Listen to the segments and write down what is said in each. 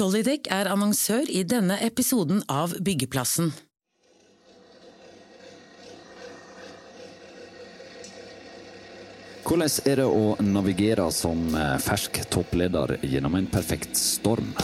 Solidec er annonsør i denne episoden av Byggeplassen. Hvordan er det å navigere som eh, fersk toppleder gjennom en perfekt storm?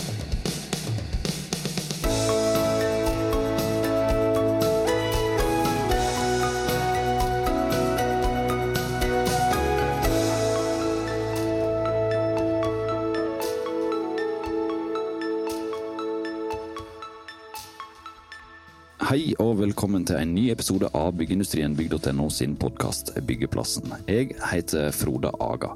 Velkommen til en ny episode av Byggeindustrien bygg.no sin podkast Byggeplassen. Jeg heter Frode Aga.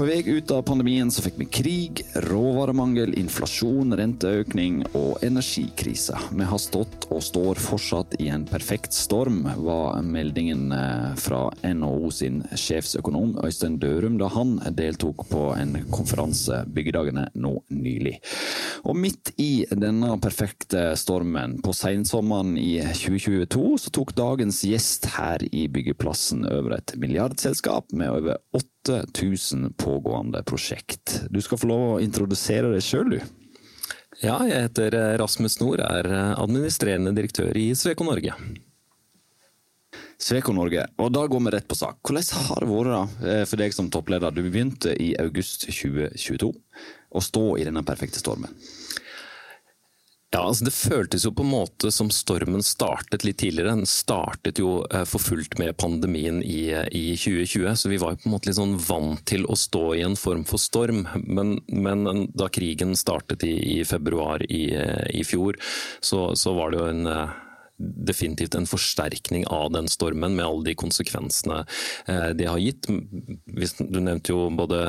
På vei ut av pandemien så fikk vi krig, råvaremangel, inflasjon, renteøkning og energikrise. Vi har stått og står fortsatt i en perfekt storm, var meldingen eh, fra NHO sin sjefsøkonom Øystein Dørum da han deltok på en konferanse byggedagene nå nylig. Og midt i denne perfekte stormen, på sensommeren i 2022, så tok dagens gjest her i byggeplassen over et milliardselskap med over 8000 pågående prosjekt. Du skal få lov å introdusere deg sjøl, du. Ja, jeg heter Rasmus Nord, er administrerende direktør i Sveko Norge. Sveko Norge, og da går vi rett på sak. Hvordan har det vært da, for deg som toppleder? Du begynte i august 2022 å stå i denne perfekte stormen. Ja, altså Det føltes jo på en måte som stormen startet litt tidligere. Den startet jo for fullt med pandemien i, i 2020, så vi var jo på en måte litt sånn vant til å stå i en form for storm. Men, men da krigen startet i, i februar i, i fjor, så, så, var det jo en definitivt en forsterkning av den stormen, med alle de konsekvensene det har gitt. Du nevnte jo både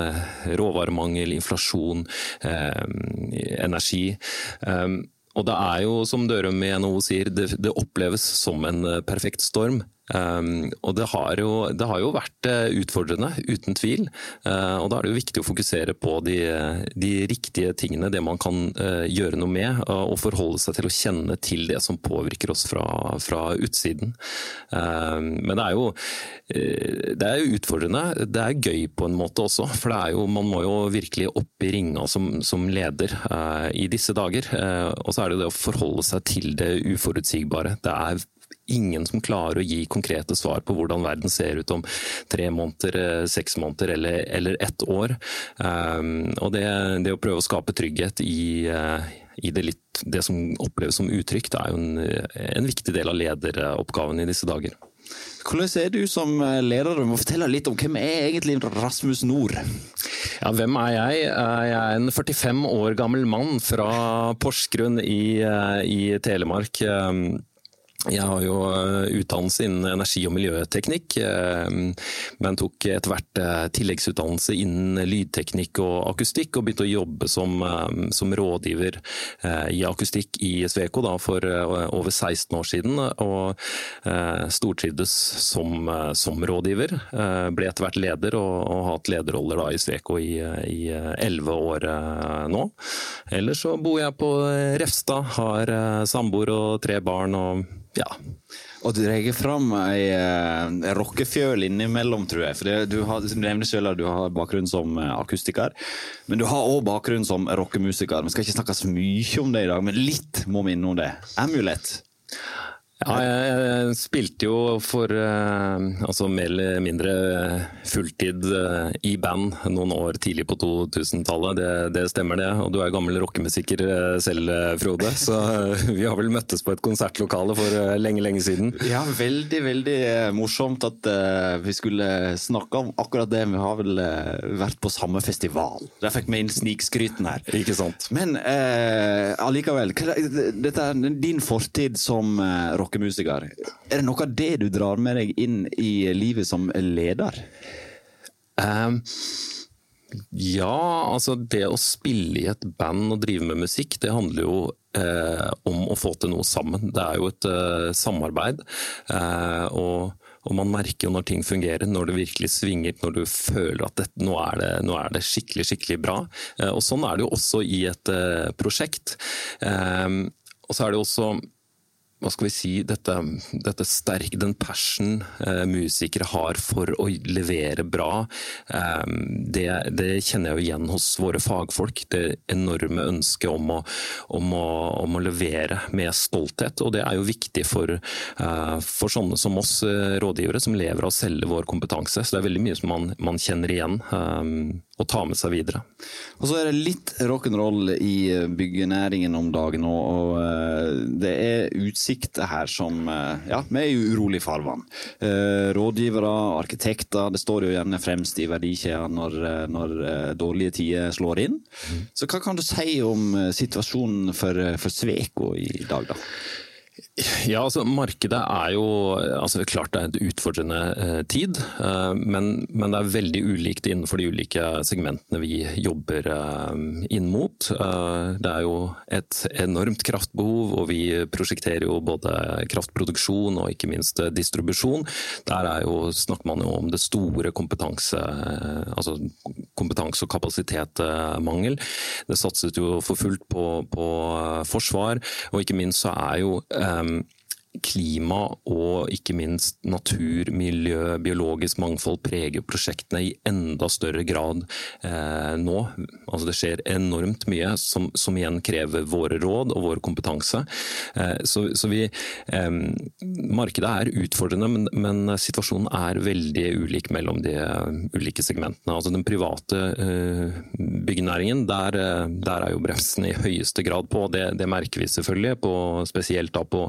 råvaremangel, inflasjon, energi. Og det er jo, som Dørum i NHO sier, det, det oppleves som en perfekt storm. Um, og det har, jo, det har, jo, vært utfordrende, uten tvil. Uh, og da er det jo viktig å fokusere på de, de riktige tingene, det man kan uh, gjøre noe med. Uh, og forholde seg til å kjenne til det som påvirker oss fra, fra utsiden. men det er jo det er utfordrende. Det er gøy på en måte også. For jo, man må jo virkelig opp i ringa som, som leder i disse dager. og så er det jo det å forholde seg til det uforutsigbare. Det er ingen som klarer å gi konkrete svar på hvordan verden ser ut om tre måneder, seks måneder eller, eller ett år. Um, og det, det, å prøve å skape trygghet i, uh, i det, litt, det, som oppleves som utrygt, er jo en, en viktig del av lederoppgaven i disse dager. Hvordan er du som leder? Du må fortelle litt om hvem er egentlig Rasmus Nord? Ja, hvem er jeg? Jeg er en 45 år gammel mann fra Porsgrunn i, i Telemark. Jeg har jo utdannelse innen energi- og miljøteknikk, men tok etter hvert tilleggsutdannelse innen lydteknikk og akustikk, og begynte å jobbe som, som rådgiver i akustikk i Sveko da, for over 16 år siden. Og stortrivdes som, som rådgiver. Ble etter hvert leder og, og har hatt lederroller da, i Sveko i, i 11 år nå. Ellers så bor jeg på Refstad, har samboer og tre barn. og ja. Og du drar fram ei uh, rockefjøl innimellom, tror jeg. For det, du, du nevner selv at du har bakgrunn som akustiker. Men du har òg bakgrunn som rockemusiker. Vi skal ikke snakke så mye om det i dag, men litt må vi innom det. Amulet. Ja, jeg spilte jo for altså mer eller mindre fulltid i band noen år tidlig på 2000-tallet. Det, det, stemmer det. Og du er gammel rockemusiker selv, Frode. Så vi har vel møttes på et konsertlokale for lenge, lenge siden. Ja, veldig, veldig morsomt at vi skulle snakke om akkurat det. Vi har vel vært på samme festival. Der fikk vi inn snikskryten her. Ikke sant. Men eh, allikevel, dette er din fortid som rocker rockemusiker. Er det noe av det du drar med deg inn i livet som leder? Um, ja, altså det å spille i et band og drive med musikk, det handler jo eh, om å få til noe sammen. Det er jo et eh, samarbeid. Eh, og, og, man merker jo når ting fungerer, når det virkelig svinger, når du føler at det, nå, er det, nå, er det, skikkelig, skikkelig bra. og sånn er det jo også i et prosjekt. og så er det jo også hva skal vi si, dette, dette sterke, den passion eh, musikere har for å levere bra, eh, det, det, kjenner jeg jo igjen hos våre fagfolk. Det enorme ønsket om å, om, å, om å, levere med stolthet. Og det er jo viktig for, eh, for sånne som oss eh, rådgivere, som lever av å selge vår kompetanse. Så det er veldig mye som man, man kjenner igjen eh, og ta med seg videre. Og så er det litt rock'n'roll i byggenæringen om dagen, og det er utsikter her som Ja, vi er i urolig farvann. Rådgivere, arkitekter, det står jo gjerne fremst i verdikjeda når, når dårlige tider slår inn. Mm. Så hva kan du si om situasjonen for, for Sveko i dag, da? Ja, altså Markedet er jo altså klart det er en utfordrende eh, tid, eh, men, men, det er veldig ulikt innenfor de ulike segmentene vi jobber eh, inn mot. Eh, det er jo et enormt kraftbehov, og vi prosjekterer jo både kraftproduksjon og ikke minst eh, distribusjon. Der er jo, snakker man jo om det store kompetanse, eh, altså kompetanse- og kapasitetmangel. Det satses jo for fullt på, på forsvar, og ikke minst så er jo um, um, klima og ikke minst natur, miljø, biologisk mangfold preger prosjektene i enda større grad eh, nå. Altså det skjer enormt mye som, som, igjen krever våre råd og vår kompetanse. Eh, så, så vi, eh, markedet er utfordrende, men, men, situasjonen er veldig ulik mellom de ulike segmentene. Altså Den private eh, byggenæringen, der, eh, der, er jo bremsen i høyeste grad på. Det, det merker vi selvfølgelig, på, spesielt da på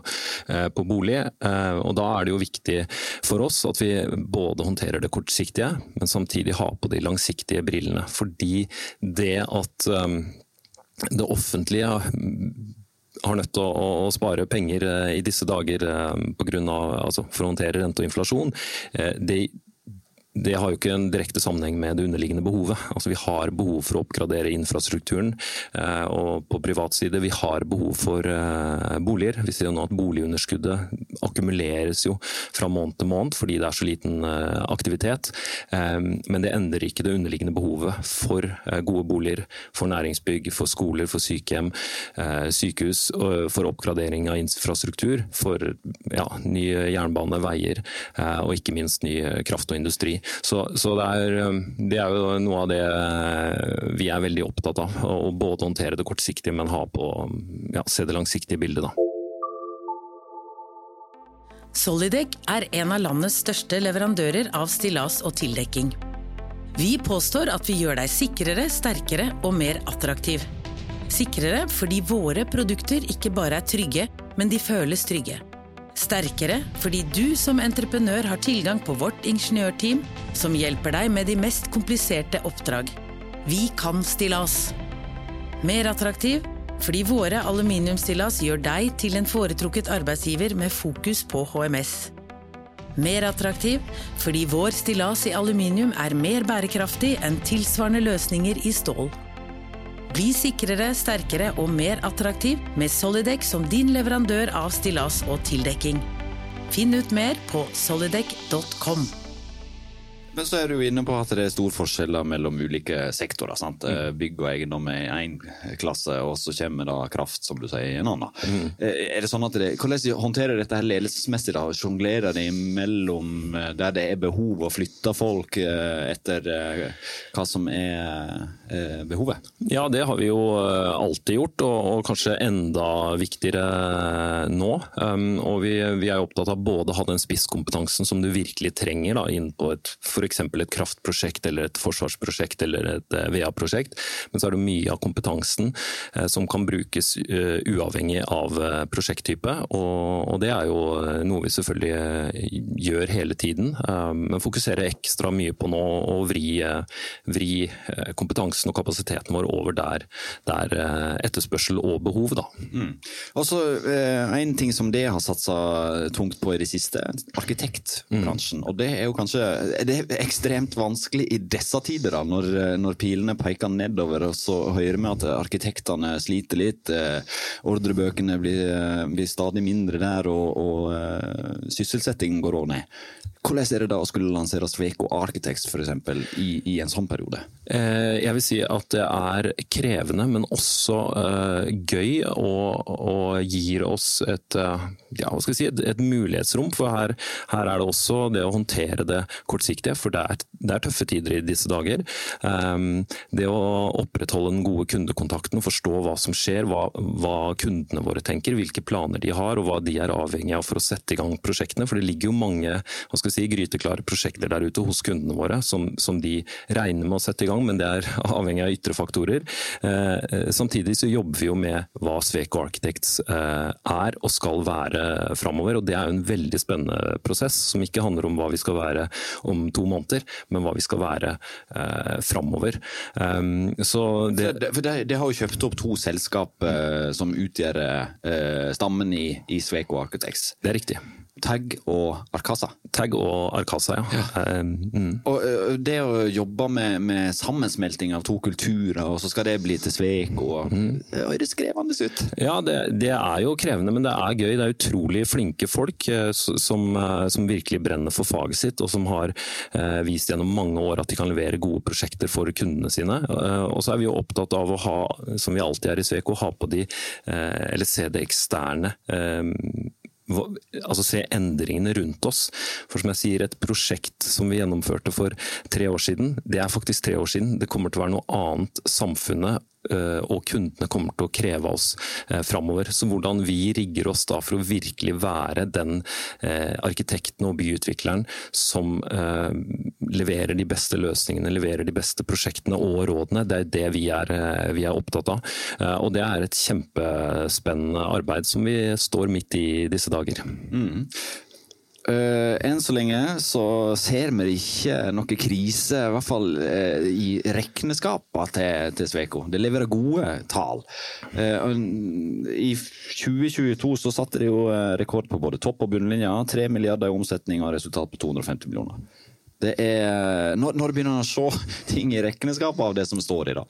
eh, på bolig. Eh, og Da er det jo viktig for oss at vi både håndterer det kortsiktige, men samtidig har på de langsiktige brillene. Fordi det at eh, det offentlige har nødt til å, spare penger eh, i disse dager på grunn av, altså for å håndtere rente og inflasjon, det det har jo ikke en direkte sammenheng med det underliggende behovet. Altså Vi har behov for å oppgradere infrastrukturen. Eh, og på privat side vi har behov for eh, boliger. Vi ser jo nå at boligunderskuddet akkumuleres jo fra måned til måned fordi det er så liten eh, aktivitet. Men det endrer ikke det underliggende behovet for gode boliger, for næringsbygg, for skoler, for sykehjem, sykehus, for oppgradering av infrastruktur, for ja, ny jernbane, veier og ikke minst ny kraft og industri. Så, så det, er, um, det, er, jo noe av det uh, vi er veldig opptatt av. Å både håndtere det kortsiktige, men ha på, ja, se det langsiktige bildet. da. Solidec er en av landets største leverandører av stillas og tildekking. Vi påstår at vi gjør deg sikrere, sterkere og mer attraktiv. Sikrere fordi våre produkter ikke bare er trygge, men de føles trygge. Sterkere fordi du som entreprenør har tilgang på vårt ingeniørteam, som hjelper deg med de mest kompliserte oppdrag. Vi kan stillas. Mer attraktiv fordi våre aluminiumsstillas gjør deg til en foretrukket arbeidsgiver med fokus på HMS. Mer attraktiv fordi vår stillas i aluminium er mer bærekraftig enn tilsvarende løsninger i stål. Bli sikrere, sterkere og mer attraktiv med Solidec som din leverandør av stillas og tildekking. Finn ut mer på solidec.com. Men så er du inne på at det er store forskjeller mellom ulike sektorer. sant? Mm. Eh, bygg og eiendom er én klasse, og så kommer da kraft, som du sier, i en annen. Mm. Eh, er det sånn at det, Hvordan håndterer dette her ledelsesmessig? da? Sjonglerer de mellom eh, der det er behov, og flytter folk etter hva som er behovet? Ja, det har vi jo alltid gjort, og, og kanskje enda viktigere nå. Um, og vi, vi er opptatt av både å ha den spisskompetansen som du virkelig trenger da, inn på et for f.eks. et kraftprosjekt eller et forsvarsprosjekt eller et eh, VA-prosjekt. Men så er det mye av kompetansen eh, som kan brukes eh, uavhengig av prosjekttype. Og det er jo noe vi selvfølgelig gjør hele tiden. Men fokuserer ekstra mye på nå å vri, vri kompetansen og kapasiteten vår over der, der etterspørsel og behov. Da. Mm. Også, en ting som det har satsa tungt på i det siste, arkitektbransjen. Mm. Og det er jo kanskje det ekstremt vanskelig i disse tider, da, når, når, pilene peker nedover. og Så hører vi at arkitektene sliter litt. Eh, ordrebøkene blir, blir, stadig mindre der, og, og uh, sysselsettingen går òg ned. Hvordan er det da å skulle lansere Sveko Architects for eksempel, i, i en sånn periode? Eh, jeg vil si at det er krevende, men også eh, gøy og, og, gir oss et, uh, ja, si, et, et mulighetsrom. For her, her, er det også det å håndtere det kortsiktige, for det er, det er tøffe tider i disse dager. Um, det å opprettholde den gode kundekontakten, forstå hva som skjer, hva, hva, kundene våre tenker, hvilke planer de har og hva de er avhengig av for å sette i gang prosjektene. For det ligger jo mange hva skal si, gryteklare prosjekter der ute hos kundene våre som, som, de regner med å sette i gang, men det er avhengig av ytre faktorer. Eh, samtidig så jobber vi jo med hva Sveko Architects eh, er og skal være framover. Og det er jo en veldig spennende prosess, som ikke handler om hva vi skal være om to måneder, men hva vi skal være eh, framover. Um, så det, for det, det, har jo kjøpt opp to selskap eh, som utgjør eh, stammen i, i Sveko Architects. Det er riktig. Tag og Arkasa. Tag og Arkasa, ja. ja. Um, mm. Og Det å jobbe med, med, sammensmelting av to kulturer, og så skal det bli til Sveko mm. Det høres krevende ut? Ja, det, det, er jo krevende, men det er gøy. Det er utrolig flinke folk uh, som, uh, som, virkelig brenner for faget sitt, og som har vist gjennom mange år at de kan levere gode prosjekter for kundene sine. Og så er vi jo opptatt av å ha, som vi alltid er i Sveko, ha på de, eller se det eksterne altså se endringene rundt oss. For som jeg sier, et prosjekt som vi gjennomførte for tre år siden, det er faktisk tre år siden. Det kommer til å være noe annet samfunnet og kundene kommer til å kreve oss eh, framover. Så hvordan vi rigger oss da for å virkelig være den eh, arkitekten og byutvikleren som leverer de beste løsningene, leverer de beste prosjektene og rådene, det er det vi er, vi er opptatt av. Og det er et kjempespennende arbeid som vi står midt i disse dager. Mm. Uh, enn så lenge så ser vi ikke noe krise, i hvert fall uh, i regneskapene til, til Sveko. Det leverer gode tall. Uh, I 2022 så satte de jo rekord på både topp og bunnlinja. 3 milliarder i omsetning og resultat på 250 millioner. Det er, når, når begynner man å se ting i regnskapet av det som står i det?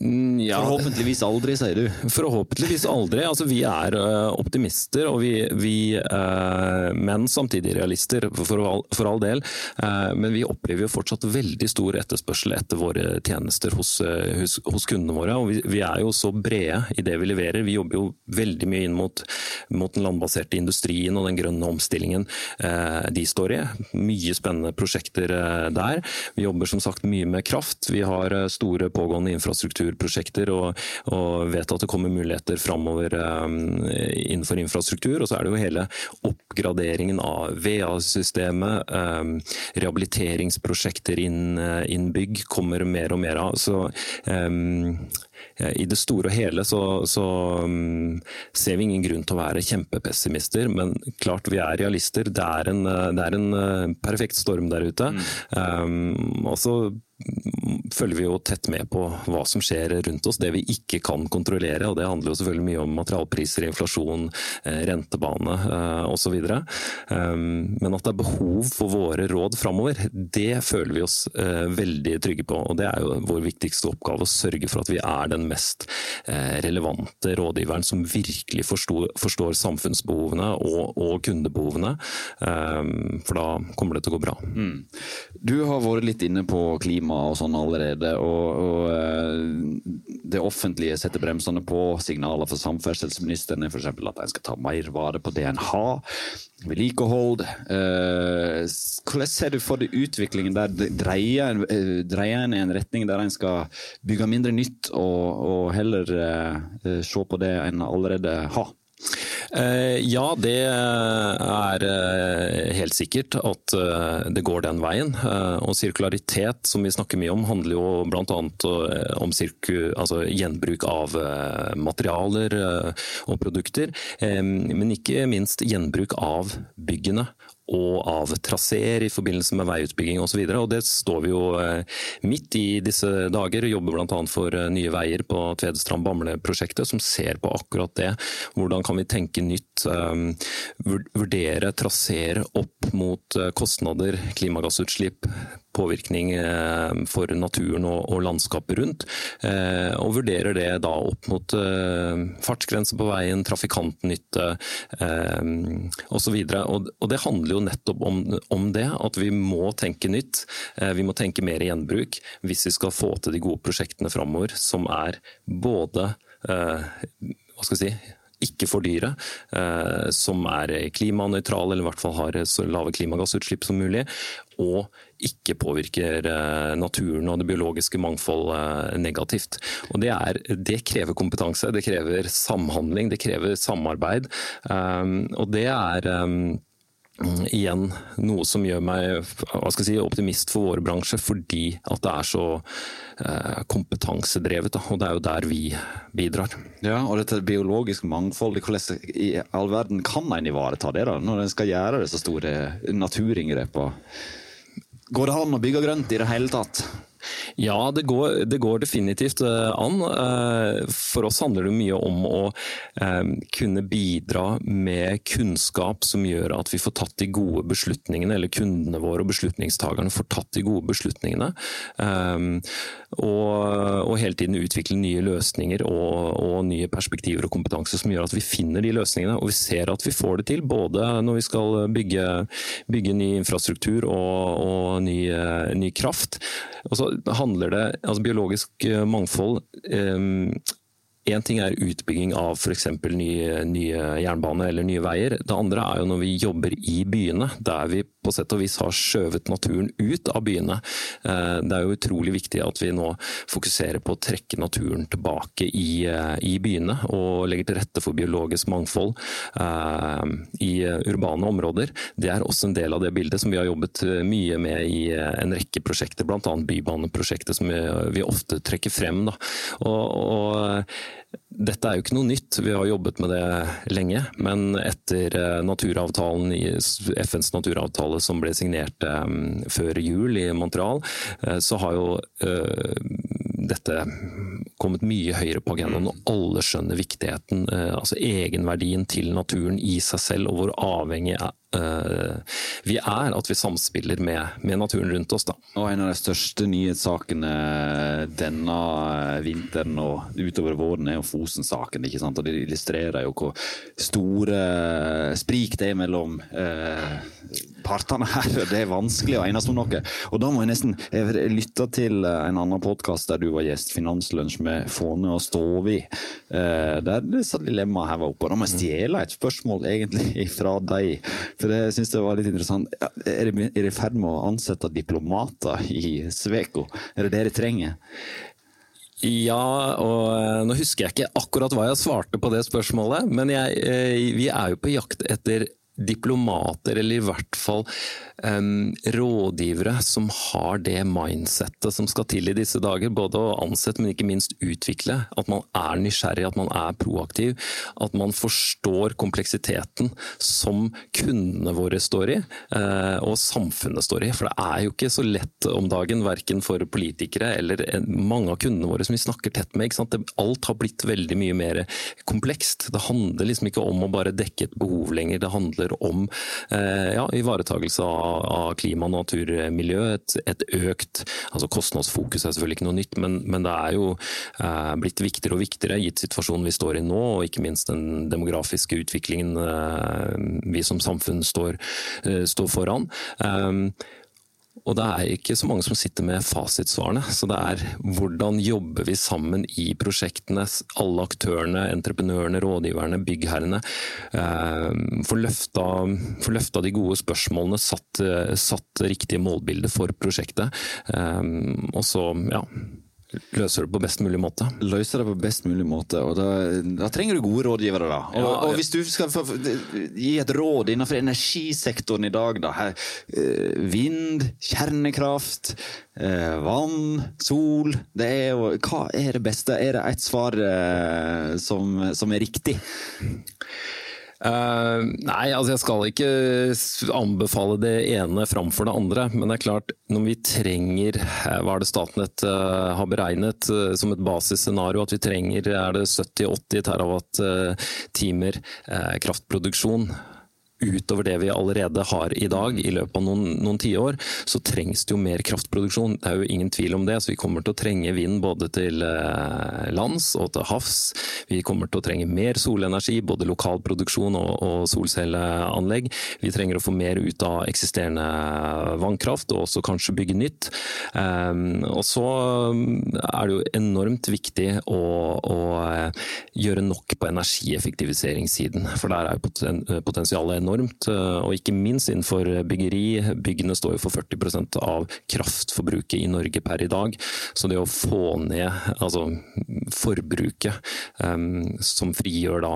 Mm, ja, Forhåpentligvis aldri, sier du? Forhåpentligvis aldri. Altså, vi er uh, optimister, og vi, vi uh, men samtidig realister, for, all, for all del. Uh, men vi opplever jo fortsatt veldig stor etterspørsel etter våre tjenester hos, hos, hos kundene våre. og vi, vi, er jo så brede i det vi leverer. Vi jobber jo veldig mye inn mot, mot den landbaserte industrien og den grønne omstillingen de står i. Mye spennende prosjekter der. Vi jobber som sagt mye med kraft. Vi har store pågående infrastrukturprosjekter og, og vet at det kommer muligheter framover innenfor infrastruktur. Og så er det jo hele oppgraderingen av VA-systemet, rehabiliteringsprosjekter innen inn bygg kommer mer og mer av. Så i det store og hele så, så um, ser vi ingen grunn til å være kjempepessimister, men klart vi er realister. Det er en, det er en uh, perfekt storm der ute. Mm. Um, og så følger vi jo tett med på hva som skjer rundt oss, det vi ikke kan kontrollere. og Det handler jo selvfølgelig mye om materialpriser, inflasjon, eh, rentebane eh, osv. Um, men at det er behov for våre råd framover, det føler vi oss eh, veldig trygge på. og Det er jo vår viktigste oppgave å sørge for at vi er den mest relevante rådgiveren som virkelig forstår, forstår samfunnsbehovene og, og kundebehovene. Um, for da kommer det til å gå bra. Mm. Du har vært litt inne på klima klima og sånn allerede. Og, og, eh, det offentlige setter bremsene på. Signaler fra samferdselsministeren er f.eks. at en skal ta mer vare på det en har. Vedlikehold. Eh, hvordan ser du for deg utviklingen der? Dreier eh, dreier en i en retning der en skal bygge mindre nytt og, og heller se på det en allerede har? Eh, ja, det er eh, helt sikkert at eh, det går den veien. Og sirkularitet, som vi snakker mye om, handler jo bl.a. om altså gjenbruk av materialer og produkter. Men ikke minst gjenbruk av byggene og av traseer i forbindelse med veiutbygging osv. Det står vi jo eh, midt i disse dager. Jobber bl.a. for eh, Nye Veier på Tvedestrand Bamble-prosjektet, som ser på akkurat det. Hvordan kan vi tenke nytt? Eh, vurdere traseer opp mot kostnader, klimagassutslipp, påvirkning for naturen og landskapet rundt. Og vurderer det da opp mot fartsgrense på veien, trafikantnytte osv. Og, det handler jo nettopp om, det, at vi må tenke nytt. Vi må tenke mer gjenbruk hvis vi skal få til de gode prosjektene framover, som er både hva skal jeg si, ikke for dyre, eh, som er klimanøytrale, eller i hvert fall har så lave klimagassutslipp som mulig, og ikke påvirker eh, naturen og det biologiske mangfold eh, negativt. Og det, er, det, krever kompetanse, det krever samhandling, det krever samarbeid. Og det er Mm, igjen noe som gjør meg si, optimist for vår bransje, fordi at det er så eh, kompetansedrevet. Og det er jo der vi bidrar. Ja, og dette biologiske mangfoldet, hvordan i all verden kan en ivareta det da, når en skal gjøre disse store naturinngrepene? Går det an å bygge grønt i det hele tatt? Ja, det går, det går, definitivt eh, an. Eh, for oss handler det mye om å eh, kunne bidra med kunnskap som gjør at vi får tatt de gode beslutningene, eller kundene våre og beslutningstagerne får tatt de gode beslutningene. Og, og hele tiden utvikle nye løsninger og, og, nye perspektiver og kompetanse som gjør at vi finner de løsningene. Og vi ser at vi får det til, både når vi skal bygge, bygge ny infrastruktur og, og ny, ny kraft. Og så handler det altså Biologisk eh, mangfold Én ting er utbygging av f.eks. Nye, nye jernbane eller nye veier. Det andre er jo når vi jobber i byene, der vi på sett og vis har skjøvet naturen ut av byene. Eh, det er jo utrolig viktig at vi nå fokuserer på å trekke naturen tilbake i, eh, i byene, og legger til rette for biologisk mangfold i urbane områder. Det er også en del av det bildet som vi har jobbet mye med i en rekke prosjekter, bl.a. Bybaneprosjektet, som vi, ofte trekker frem. Da. Og, og dette er jo ikke noe nytt, vi har jobbet med det lenge. Men etter eh, naturavtalen, FNs naturavtale som ble signert eh, før jul i Montreal, eh, så har jo dette kommet mye høyere på agendaen. Og alle skjønner viktigheten, altså egenverdien til naturen i seg selv, og hvor avhengig vi er at vi samspiller med, med, naturen rundt oss. Da. Og En av de største nyhetssakene denne vinteren og utover våren er jo Fosen-saken. ikke sant? Og Det illustrerer jo hvor store sprik det er mellom eh, partene her. Det er vanskelig å enes om noe. Og da må jeg nesten Jeg lytta til en annen podkast der du var gjest, Finanslunsj med Fåne og Stovi. Eh, der disse dilemmaene her var oppe. Og da må jeg stjele et spørsmål egentlig fra deg. For jeg syns det var litt interessant. Er dere i ferd med å ansette diplomater i Sveko? Er det det dere trenger? Ja, og eh, nå husker jeg ikke akkurat hva jeg svarte på det spørsmålet, men jeg, eh, vi er jo på jakt etter diplomater, eller i hvert fall um, rådgivere som har det mindsettet som skal til i disse dager. Både å ansette, men ikke minst utvikle. At man er nysgjerrig, at man er proaktiv. At man forstår kompleksiteten som kundene våre står i, uh, og samfunnet står i. For det er jo ikke så lett om dagen, verken for politikere eller mange av kundene våre som vi snakker tett med. Alt har blitt veldig mye mer komplekst. Det handler liksom ikke om å bare dekke et behov lenger. Det handler handler om eh, ja, ivaretagelse av, av klima, natur, miljø. Et, et, økt altså Kostnadsfokus er selvfølgelig ikke noe nytt, men, men det er jo eh, blitt viktigere og viktigere gitt situasjonen vi står i nå, og ikke minst den demografiske utviklingen eh, vi som samfunn står, eh, står foran. Og det er ikke så mange som sitter med fasitsvarene. Så det er hvordan jobber vi sammen i prosjektene, alle aktørene, entreprenørene, rådgiverne, byggherrene. Eh, Få løfta, løfta, de gode spørsmålene, satt, satt riktige målbilder for prosjektet. Eh, og så, ja løser det på best mulig måte. Løser det på best mulig måte, og da, da trenger du gode rådgivere, da. Og, ja, ja. og hvis du skal gi et råd innenfor energisektoren i dag, da. Her, vind, kjernekraft, eh, vann, sol. Det er jo, hva er det beste? Er det et svar eh, som, som er riktig? Uh, nei, altså jeg skal ikke anbefale det ene framfor det andre. Men det er klart, når vi trenger eh, hva er det Statnett uh, har beregnet som et basisscenario, at vi trenger er det 70-80 terawatt-timer kraftproduksjon utover det vi allerede har i dag i løpet av noen, noen tiår, så trengs det jo mer kraftproduksjon. Det er jo ingen tvil om det. Så vi kommer til å trenge vind både til eh, lands og til havs. Vi kommer til å trenge mer solenergi, både lokal produksjon og, og solcelleanlegg. Vi trenger å få mer ut av eksisterende vannkraft, og også kanskje bygge nytt. Um, og så er det jo enormt viktig å, å gjøre nok på energieffektiviseringssiden, for der er jo poten, potensialet enormt. Eh, og ikke minst innenfor byggeri. Byggene står jo for 40% av kraftforbruket i Norge per i dag. Så det å få ned altså, forbruket, um, som frigjør da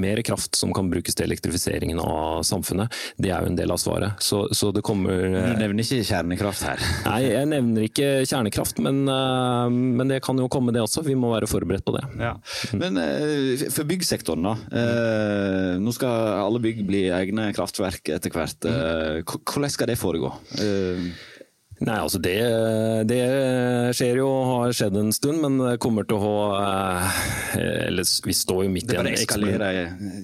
mer kraft som kan brukes til elektrifiseringen av samfunnet, det er jo en del av svaret. Så, så det kommer Du nevner ikke kjernekraft her? Nei, jeg nevner ikke kjernekraft, men, uh, men det kan jo komme det også. Vi må være forberedt på det. Ja. Men uh, for byggsektoren, da. Uh, nå skal alle bygg bli egne kraftverk etter hvert. Eh, hvordan skal det foregå? Nei, altså det, det, skjer jo, har skjedd en stund, men det kommer til å ha eh, Eller vi står jo midt i en Det bare eskalerer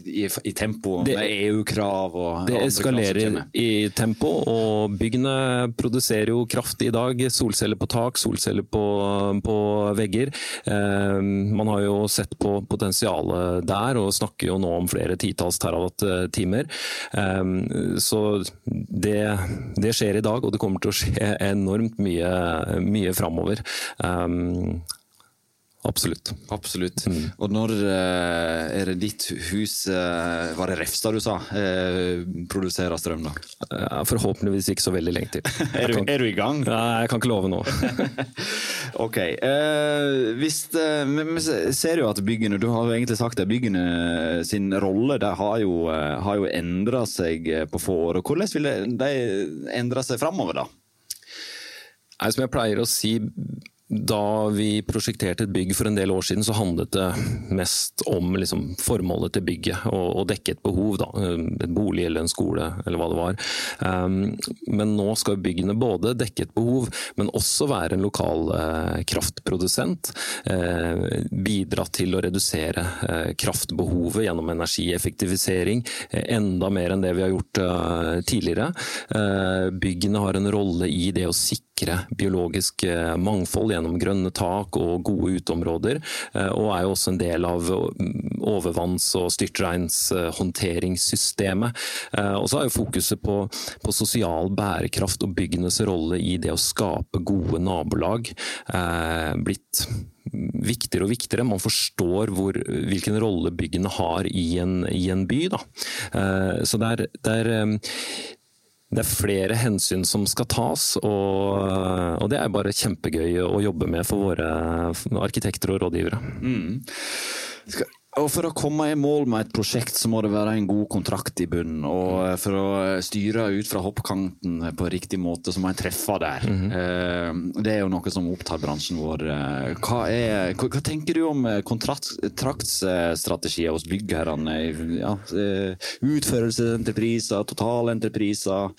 i, i tempo det, med EU-krav og Det eskalerer i tempo, og byggene produserer jo kraft i dag. Solceller på tak, solceller på, på vegger. Eh, man har jo sett på potensialet der, og snakker jo nå om flere titalls terawatt-timer. Eh, så det, det skjer i dag, og det kommer til å skje enormt mye, mye framover. Um, Absolutt. Absolutt. Mm. Og når uh, er det ditt hus, uh, var det Refstad du sa, uh, produserer strøm da? forhåpentligvis ikke så veldig lenge til. er, du, er, du, i gang? Nei, jeg kan ikke love noe. ok. hvis, vi ser jo at byggene, du har jo egentlig sagt det, byggene sin rolle de har jo, har jo endra seg på få år. Hvordan vil de endre seg framover da? Som jeg pleier å si, da vi prosjekterte et bygg for en del år siden, så handlet det mest om liksom, formålet til bygget, og, dekke et behov. Da. En bolig eller en skole, eller hva det var. Um, men nå skal byggene både dekke et behov, men også være en lokal uh, kraftprodusent. Uh, bidra til å redusere uh, kraftbehovet gjennom energieffektivisering, enda mer enn det vi har gjort tidligere. byggene har en rolle i det å sikre biologisk mangfold gjennom grønne tak og gode uteområder, eh, og er jo også en del av overvanns- og styrtregnshåndteringssystemet. Eh, og så er jo fokuset på, på, sosial bærekraft og byggenes rolle i det å skape gode nabolag eh, blitt viktigere og viktigere. Man forstår hvor, hvilken rolle byggene har i en, i en by. Da. Så det er, det er det er flere hensyn som skal tas, og, og, det er bare kjempegøy å jobbe med for våre arkitekter og rådgivere. Mm. Skal, og For å komme i mål med et prosjekt, så må det være en god kontrakt i bunnen. Og for å styre ut fra hoppkanten på riktig måte, så må en treffe der. Mm -hmm. Det er jo noe som opptar bransjen vår. Hva, er, hva, hva tenker du om kontraktsstrategier hos byggherrene? Ja, eh, utførelsesentrepriser, totalentrepriser?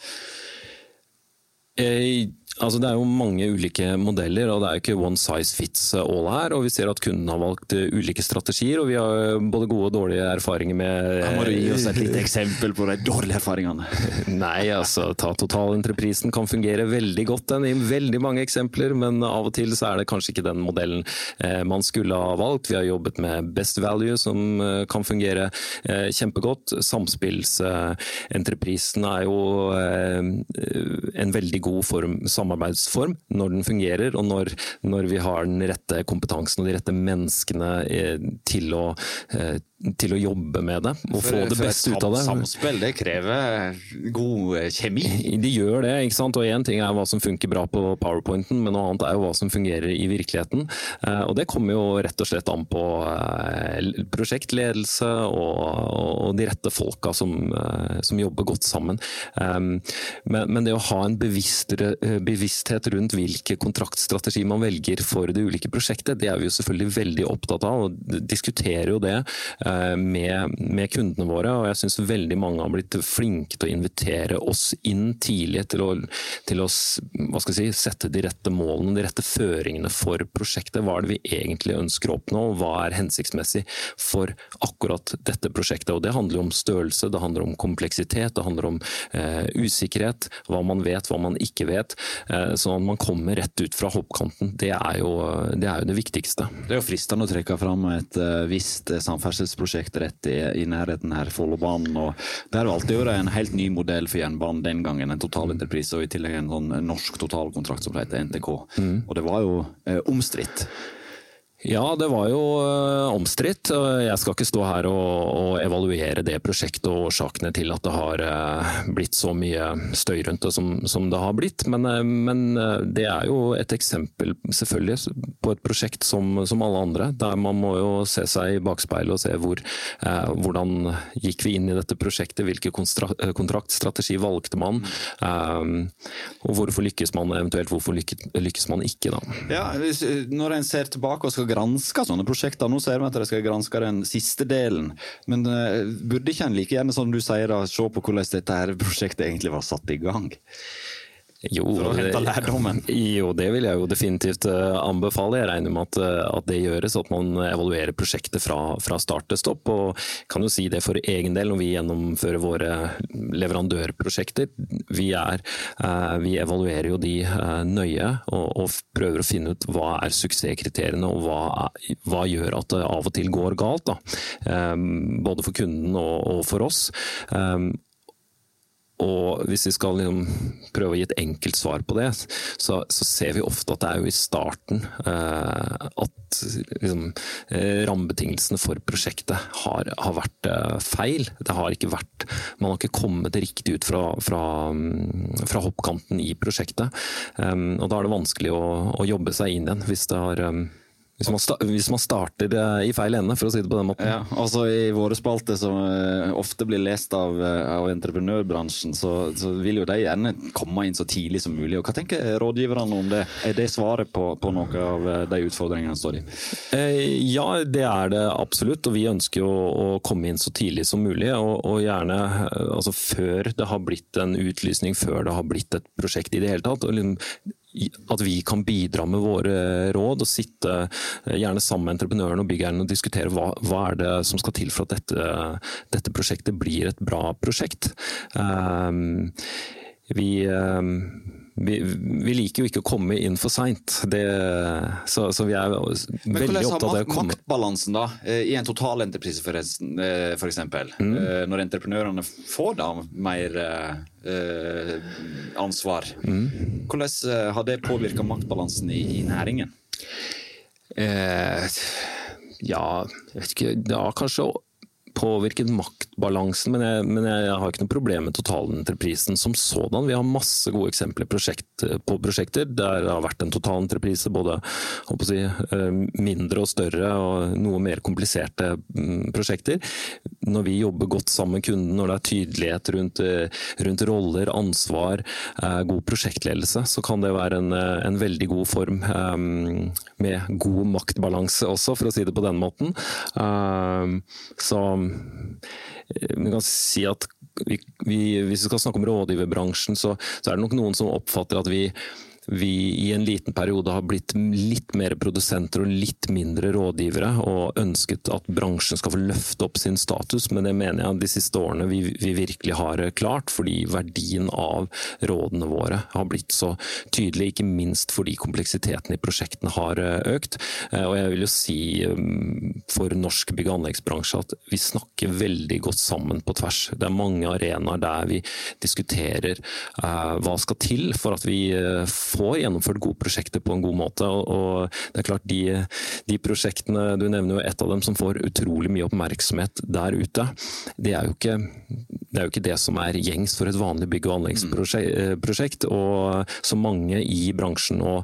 Jeg Altså, det er jo mange ulike modeller, og det er jo ikke one size fits all her. og Vi ser at kunden har valgt eh, ulike strategier, og vi har både gode og dårlige erfaringer med Kan må du gi oss et lite eksempel på de dårlige erfaringene. Nei, altså ta totalentreprisen kan fungere veldig godt den i veldig mange eksempler, men av og til så er det kanskje ikke den modellen eh, man skulle ha valgt. Vi har jobbet med best value, som eh, kan fungere kjempegodt. Samspillsentreprisen er jo en veldig god form samarbeidsform når den fungerer, og når, når vi har den rette kompetansen og de rette menneskene eh, til å eh, til å jobbe med det og for, få det beste ut av det. Samspill det krever god eh, kjemi? De gjør det. ikke sant? Og Én ting er hva som funker bra på powerpointen, men noe annet er jo hva som fungerer i virkeligheten. Eh, og Det kommer jo rett og slett an på eh, prosjektledelse og de rette folka som, som jobber godt sammen. Men, men det å ha en bevissthet rundt hvilke kontraktstrategi man velger for det ulike prosjektet, det er vi jo selvfølgelig veldig opptatt av, og diskuterer jo det med, med kundene våre. og jeg synes veldig mange har blitt flinke til å invitere oss inn tidlig til å, til å si, sette de rette målene, de rette føringene for prosjektet. Hva er det vi egentlig ønsker å oppnå, og hva er hensiktsmessig for akkurat dette prosjektet. Og Det handler om størrelse, det handler om kompleksitet, det handler om eh, usikkerhet. Hva man vet, hva man ikke vet. Eh, sånn at man kommer rett ut fra hoppkanten. Det er, jo, det er jo det viktigste. Det er jo fristende å trekke fram et uh, visst samferdselsprosjekt rett i, i nærheten her, Follobanen. og Det har de en helt ny modell for jernbanen den gangen. En totalentreprise og i tillegg en sånn norsk totalkontrakt som heter NTK. Mm. Og det var jo eh, omstridt. Ja, det var jo uh, omstridt. Jeg skal ikke stå her og, og, evaluere det prosjektet og årsakene til at det har uh, blitt så mye støy rundt det som, som det har blitt. Men, uh, men, det er jo et eksempel selvfølgelig på et prosjekt som, som, alle andre. Der man må jo se seg i bakspeilet og se hvor, hvordan gikk vi inn i dette prosjektet. Hvilken kontraktstrategi valgte man? og hvorfor lykkes man eventuelt, hvorfor lykkes man ikke? da? Ja, Når en ser tilbake og skal granske sånne prosjekter. Nå ser vi at de skal granske den siste delen. Men uh, burde ikke en like gjerne, som du sier, da, se på hvordan dette her prosjektet egentlig var satt i gang? Jo, for å hente lærdommen? Jo, det vil jeg jo definitivt eh, anbefale. Jeg regner med at, eh, at det gjøres, at man evaluerer prosjektet fra, fra, start til stopp. Og kan jo si det for egen del når vi gjennomfører våre leverandørprosjekter. Vi, er, eh, vi evaluerer jo de nøye og, og, prøver å finne ut hva er suksesskriteriene og hva, hva gjør at det av og til går galt. Da. Både for kunden og, og for oss. Og hvis vi skal liksom prøve å gi et enkelt svar på det, så, så, ser vi ofte at det er jo i starten eh, at liksom, eh, rammebetingelsene for prosjektet har, har vært eh, feil. Det har ikke vært Man har ikke kommet riktig ut fra, fra, mm, fra hoppkanten i prosjektet. Um, og da er det vanskelig å, å, jobbe seg inn igjen hvis det har um, hvis man, hvis man, starter i feil ende, for å si det på den måten. Ja, altså I våre spalter, som eh, ofte blir lest av, eh, av entreprenørbransjen, så, så, vil jo de gjerne komme inn så tidlig som mulig. Og Hva tenker rådgiverne om det? Er det svaret på, på noen av eh, de utfordringene står i? Ja, det er det absolutt. Og vi ønsker jo å komme inn så tidlig som mulig. Og, og gjerne altså før det har blitt en utlysning, før det har blitt et prosjekt i det hele tatt. At vi kan bidra med våre råd og sitte eh, gjerne sammen med entreprenøren og byggherren og diskutere hva, hva, er det som skal til for at dette, dette prosjektet blir et bra prosjekt. Um, vi um, vi, vi, liker jo ikke å komme inn for seint, så, så, vi er veldig opptatt av å komme Maktbalansen da, eh, i en totalentreprise f.eks., eh, mm. Eh, når entreprenørene får da mer eh, ansvar. Mm. Hvordan har det påvirka maktbalansen i, i næringen? Eh, ja, jeg vet ikke. Det har kanskje påvirket maktbalansen, men jeg, men jeg, har ikke noe problem med totalentreprisen som sådan. Vi har masse gode eksempler prosjekt, på prosjekter der det har vært en totalentreprise, både si, eh, mindre og større og noe mer kompliserte mm, prosjekter. Når vi jobber godt sammen med kunden, når det er tydelighet rundt, eh, rundt roller, ansvar, eh, god prosjektledelse, så kan det være en, en veldig god form med god maktbalanse også, for å si det på den måten. Så Eh, vi kan si at vi, vi, hvis vi skal snakke om rådgiverbransjen, så, så er det nok noen som oppfatter at vi vi i en liten periode har blitt litt mer produsenter og litt mindre rådgivere, og ønsket at bransjen skal få løfte opp sin status, men det mener jeg de siste årene vi, vi virkelig har klart, fordi verdien av rådene våre har blitt så tydelig, ikke minst fordi kompleksiteten i prosjektene har økt. Eh, og jeg vil jo si um, for norsk bygg- og anleggsbransje at vi snakker veldig godt sammen på tvers. Det er mange arenaer der vi diskuterer hva skal til for at vi får gjennomført gode prosjekter på en god måte. Og det er klart de, de prosjektene, du nevner jo et av dem som får utrolig mye oppmerksomhet der ute. Det er jo ikke det, er jo ikke det som er gjengs for et vanlig bygg- og anleggsprosjekt. Og som mange i bransjen nå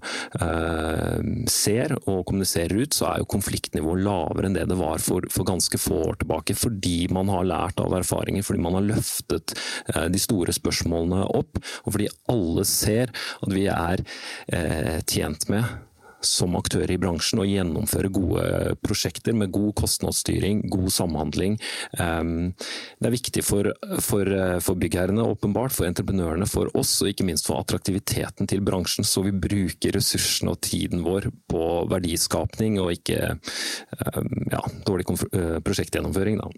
eh, ser og kommuniserer ut, så er jo konfliktnivået lavere enn det det var for, for, ganske få år tilbake. Fordi man har lært av erfaringer, fordi man har løftet eh, de store spørsmålene opp. Og fordi alle ser at vi er er eh, tjent med som aktører i bransjen og gjennomføre gode prosjekter med god kostnadsstyring, god samhandling. Det er viktig for, for, for byggherrene, åpenbart, for entreprenørene, for oss og ikke minst for attraktiviteten til bransjen. Så vi bruker ressursene og tiden vår på verdiskapning og ikke ja, dårlig prosjektgjennomføring. Da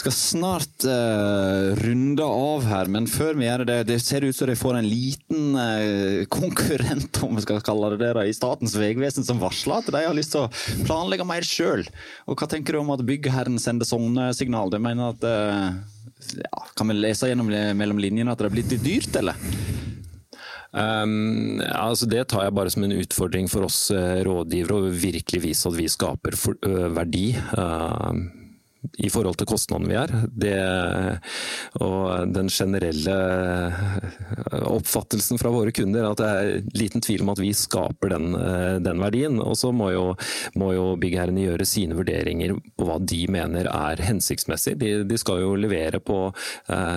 skal snart uh, runde av her, men før vi gjør det, det ser ut som de får en liten uh, konkurrent om vi skal kalle det det, i Statens vegvesen som varsler at de har lyst til å planlegge mer sjøl. Hva tenker du om at byggherren sender sånne signal? De mener at uh, ja, Kan vi lese gjennom mellom linjene at det har blitt litt dyrt, eller? Um, altså det tar jeg bare som en utfordring for oss rådgivere å virkelig vise at vi skaper for, verdi. Uh, i forhold til kostnadene vi er. Det, og den generelle oppfattelsen fra våre kunder er at det er liten tvil om at vi skaper den, den verdien. Og så må jo, jo byggherrene gjøre sine vurderinger på hva de mener er hensiktsmessig. De, de, skal jo levere på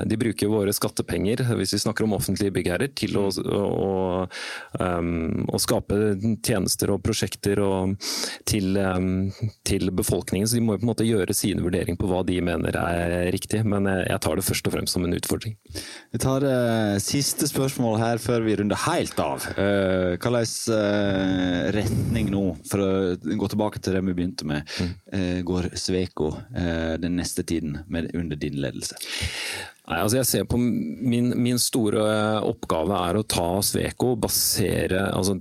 De bruker våre skattepenger, hvis vi snakker om offentlige byggherrer, til å, å, um, å skape tjenester og prosjekter og til, um, til befolkningen. Så de må jo på en måte gjøre sine vurderinger vurdering på hva de mener er riktig, men jeg tar det først og fremst som en utfordring. Vi tar uh, siste spørsmål her før vi runder helt av. Uh, slags uh, retning nå, for å gå tilbake til det vi begynte med, uh, går Sveko den neste tiden med, under din ledelse? Nei, altså jeg ser på min, min, store oppgave er å ta Sveko basere altså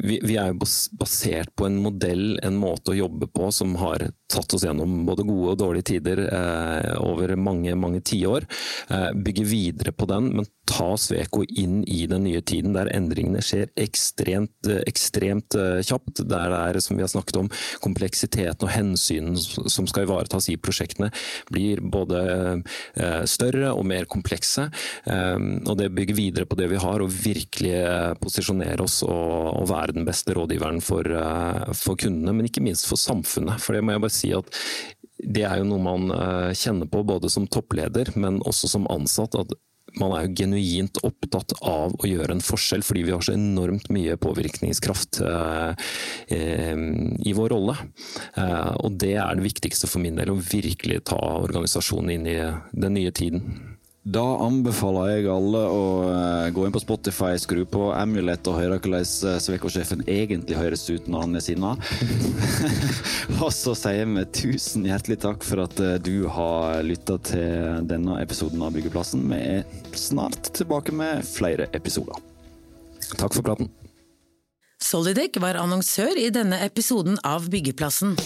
vi, vi, er jo basert på en modell, en måte å jobbe på som har tatt oss gjennom både gode og dårlige tider eh, over mange mange tiår. Eh, bygge videre på den, men ta Sveko inn i den nye tiden, der endringene skjer ekstremt, ekstremt eh, kjapt. Der det er, som vi har snakket om, kompleksiteten og hensynen som skal ivaretas i prosjektene, blir både eh, større og mer komplekse. Eh, og det bygger videre på det vi har, og virkelig posisjonere oss og, og være den beste rådgiveren for, for kundene, men ikke minst for samfunnet. For det må jeg bare si at det er jo noe man kjenner på både som toppleder, men også som ansatt. at man er jo genuint opptatt av å gjøre en forskjell, fordi vi har så enormt mye påvirkningskraft eh, eh, i vår rolle. Eh, og det er det viktigste for min del, å virkelig ta organisasjonen inn i den nye tiden. Da anbefaler jeg alle å uh, gå inn på Spotify, skru på Amulet og høre hvordan uh, Sveko-sjefen egentlig høres ut når han er sinna. og så sier vi tusen hjertelig takk for at uh, du har lytta til denne episoden av Byggeplassen. Vi er snart tilbake med flere episoder. Takk for praten. Solidec var annonsør i denne episoden av Byggeplassen.